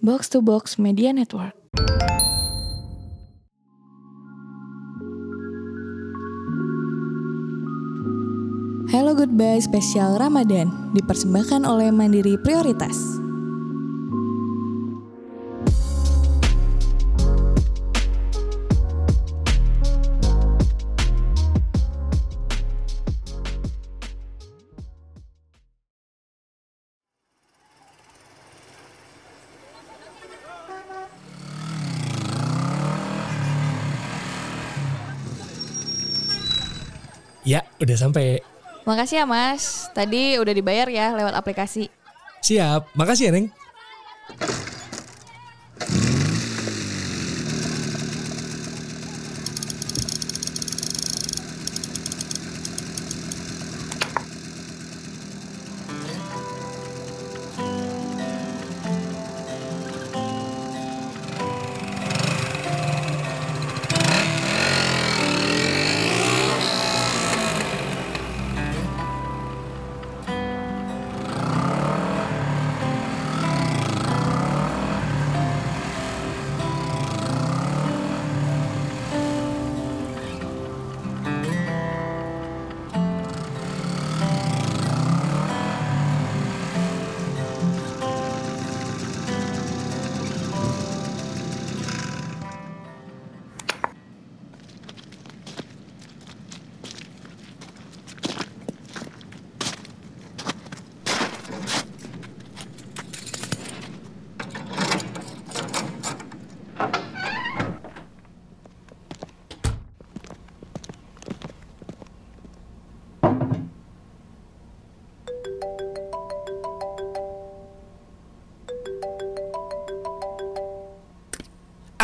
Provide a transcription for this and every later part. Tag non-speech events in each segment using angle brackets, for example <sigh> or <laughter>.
Box to Box Media Network. Hello Goodbye spesial Ramadan dipersembahkan oleh Mandiri Prioritas. Udah sampai. Makasih ya Mas, tadi udah dibayar ya lewat aplikasi. Siap. Makasih ya, Neng.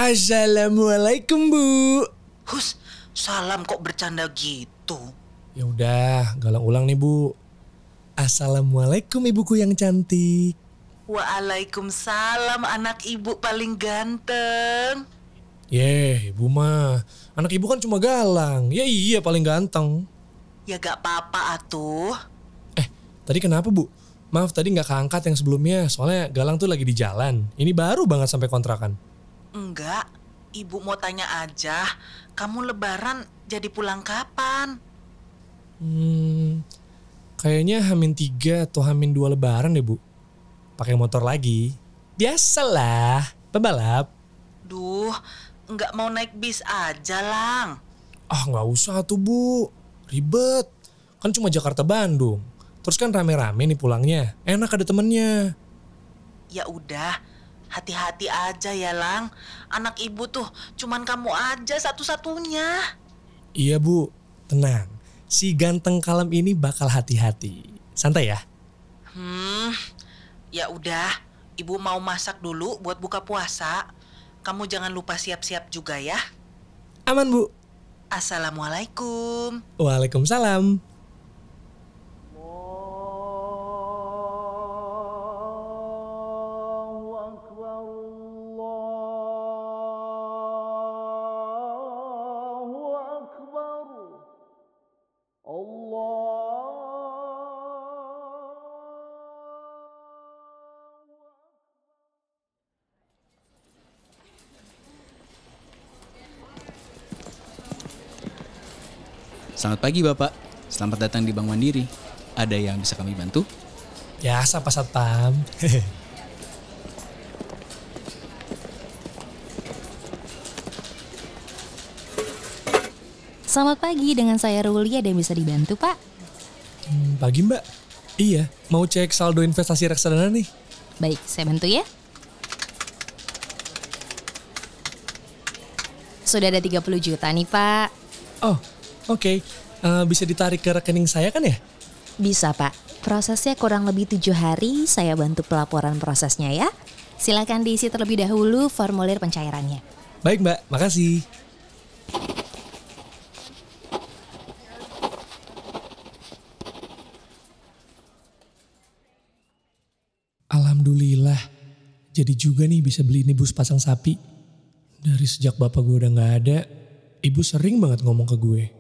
Assalamualaikum, Bu. Hus, salam kok bercanda gitu? Ya udah, galang ulang nih, Bu. Assalamualaikum ibuku yang cantik. Waalaikumsalam anak ibu paling ganteng. Yeh, ibu mah. Anak ibu kan cuma galang. Ya iya paling ganteng. Ya gak apa-apa atuh. Eh, tadi kenapa, Bu? Maaf tadi nggak keangkat yang sebelumnya. Soalnya galang tuh lagi di jalan. Ini baru banget sampai kontrakan. Enggak, ibu mau tanya aja. Kamu lebaran jadi pulang kapan? Hmm, kayaknya Hamin 3 atau Hamin 2 lebaran deh, Bu. Pakai motor lagi. Biasalah, pebalap. Duh, nggak mau naik bis aja lang. Ah nggak usah tuh bu, ribet. Kan cuma Jakarta Bandung. Terus kan rame-rame nih pulangnya. Enak ada temennya. Ya udah, hati-hati aja ya lang. Anak ibu tuh cuman kamu aja satu-satunya. Iya bu, tenang. Si ganteng kalem ini bakal hati-hati. Santai ya. Hmm, ya udah. Ibu mau masak dulu buat buka puasa. Kamu jangan lupa siap-siap juga ya. Aman bu. Assalamualaikum. Waalaikumsalam. Selamat pagi Bapak, selamat datang di Bank Mandiri. Ada yang bisa kami bantu? Ya, sapa satpam. <laughs> Selamat pagi, dengan saya Ruli. Ada yang bisa dibantu, Pak? Hmm, pagi mbak. Iya, mau cek saldo investasi reksadana nih. Baik, saya bantu ya. Sudah ada 30 juta nih, Pak. Oh, oke. Eh, bisa ditarik ke rekening saya kan ya? Bisa, Pak. Prosesnya kurang lebih tujuh hari. Saya bantu pelaporan prosesnya ya. Silakan diisi terlebih dahulu formulir pencairannya. Baik mbak, makasih. Alhamdulillah, jadi juga nih bisa beli ini bus pasang sapi. Dari sejak bapak gue udah gak ada, ibu sering banget ngomong ke gue.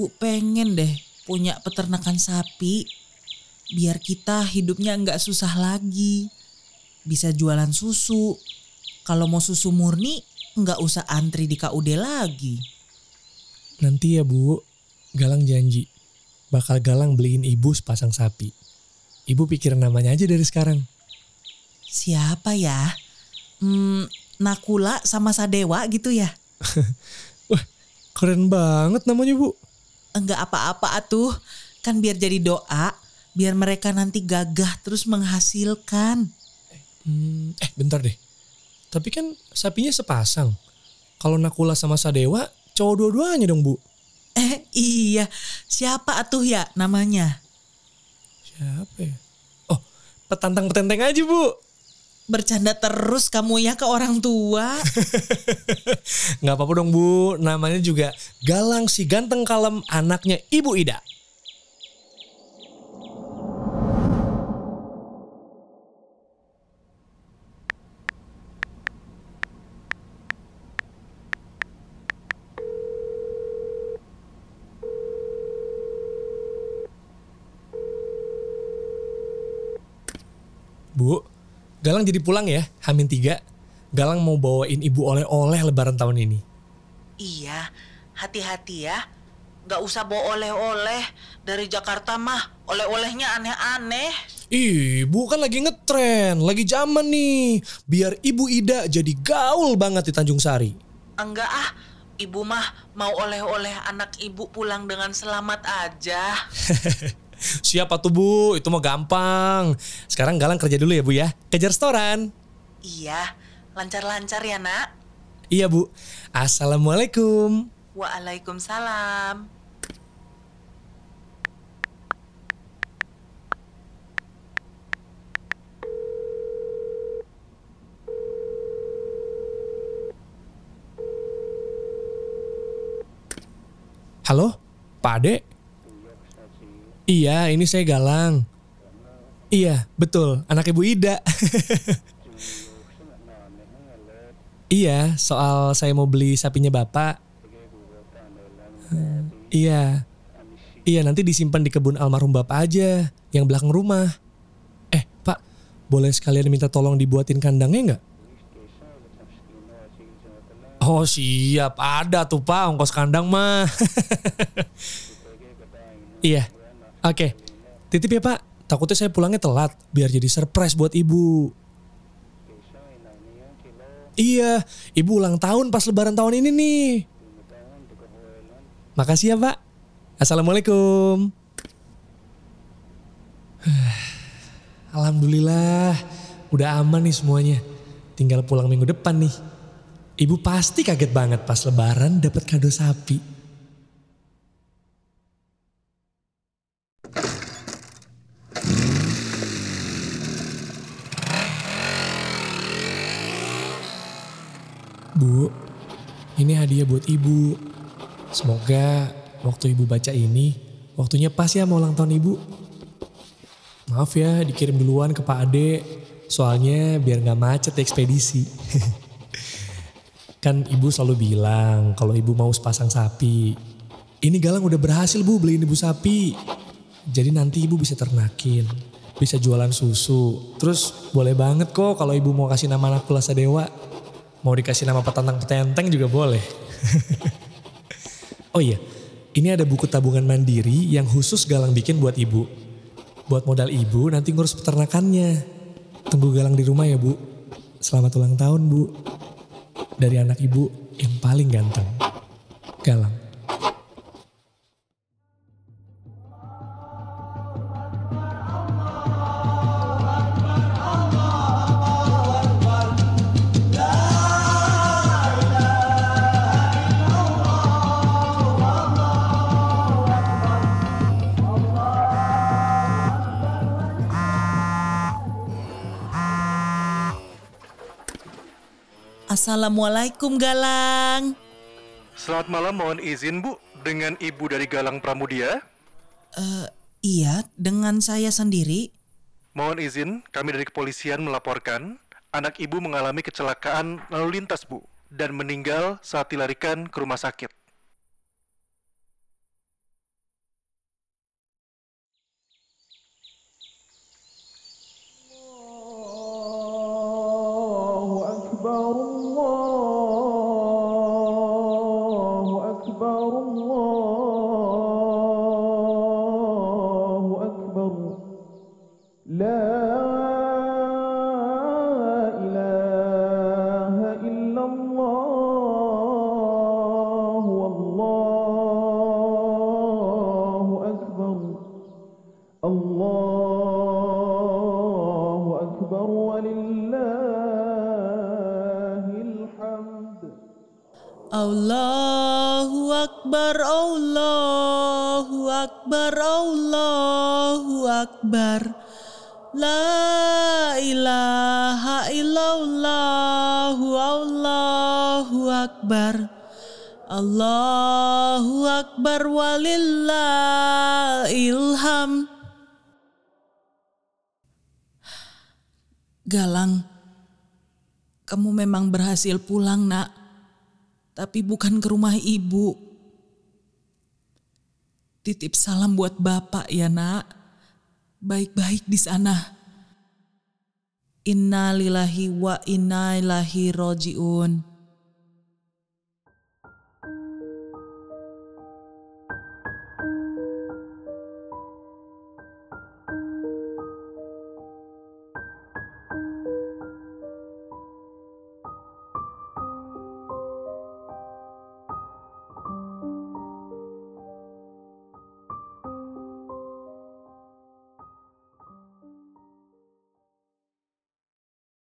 Ibu pengen deh punya peternakan sapi. Biar kita hidupnya nggak susah lagi. Bisa jualan susu. Kalau mau susu murni, nggak usah antri di KUD lagi. Nanti ya bu, Galang janji. Bakal Galang beliin ibu sepasang sapi. Ibu pikir namanya aja dari sekarang. Siapa ya? Hmm, Nakula sama Sadewa gitu ya? <laughs> Wah, keren banget namanya bu. Enggak apa-apa atuh. Kan biar jadi doa. Biar mereka nanti gagah terus menghasilkan. Hmm, eh bentar deh. Tapi kan sapinya sepasang. Kalau Nakula sama Sadewa, cowok dua-duanya dong bu. Eh iya, siapa atuh ya namanya? Siapa ya? Oh, petantang petenteng aja bu. Bercanda terus kamu ya ke orang tua. <laughs> Nggak apa-apa dong bu, namanya juga Galang si ganteng kalem anaknya Ibu Ida. Bu, Galang jadi pulang ya, Hamin tiga. Galang mau bawain ibu oleh-oleh lebaran tahun ini. Iya, hati-hati ya. Nggak usah bawa oleh-oleh. Dari Jakarta mah oleh-olehnya aneh-aneh. Ibu kan lagi ngetren, lagi zaman nih. Biar Ibu Ida jadi gaul banget di Tanjung Sari. Enggak ah, ibu mah mau oleh-oleh anak ibu pulang dengan selamat aja. <laughs> Siapa tuh Bu? Itu mau gampang. Sekarang Galang kerja dulu ya Bu ya. Kejar restoran. Iya, lancar-lancar ya nak. Iya Bu. Assalamualaikum. Waalaikumsalam. Halo, Pak Ade? Iya, ini saya Galang. Iya, betul. Anak Ibu Ida. <laughs> iya, soal saya mau beli sapinya Bapak. Hmm, iya. Iya, nanti disimpan di kebun almarhum Bapak aja, yang belakang rumah. Eh, Pak, boleh sekalian minta tolong dibuatin kandangnya nggak? Oh siap, ada tuh Pak ongkos kandang mah. <laughs> iya, oke. Titip ya Pak, takutnya saya pulangnya telat, biar jadi surprise buat Ibu. Iya, Ibu ulang tahun pas lebaran tahun ini nih. Makasih ya Pak. Assalamualaikum. <sighs> Alhamdulillah, udah aman nih semuanya. Tinggal pulang minggu depan nih. Ibu pasti kaget banget pas lebaran dapat kado sapi. Bu, ini hadiah buat ibu. Semoga waktu ibu baca ini, waktunya pas ya mau ulang tahun ibu. Maaf ya dikirim duluan ke Pak Ade, soalnya biar nggak macet ekspedisi. <laughs> Kan ibu selalu bilang kalau ibu mau sepasang sapi. Ini Galang udah berhasil bu beliin ibu sapi. Jadi nanti ibu bisa ternakin. Bisa jualan susu. Terus boleh banget kok kalau ibu mau kasih nama anak Kulasa Dewa. Mau dikasih nama petantang petenteng juga boleh. <laughs> oh iya, ini ada buku tabungan mandiri yang khusus Galang bikin buat ibu. Buat modal ibu nanti ngurus peternakannya. Tunggu Galang di rumah ya bu. Selamat ulang tahun bu dari anak ibu yang paling ganteng. Galang. Assalamualaikum Galang. Selamat malam, mohon izin Bu dengan Ibu dari Galang Pramudia. Eh, iya, dengan saya sendiri. Mohon izin, kami dari kepolisian melaporkan anak Ibu mengalami kecelakaan lalu lintas, Bu, dan meninggal saat dilarikan ke rumah sakit. Akbar, Allahu Akbar. La ilaha illallah, Allahu Akbar. Allahu Akbar walillahilham. Galang, kamu memang berhasil pulang nak, tapi bukan ke rumah ibu. Titip salam buat bapak ya nak, baik-baik di sana. Inna lillahi wa inna ilaihi rojiun.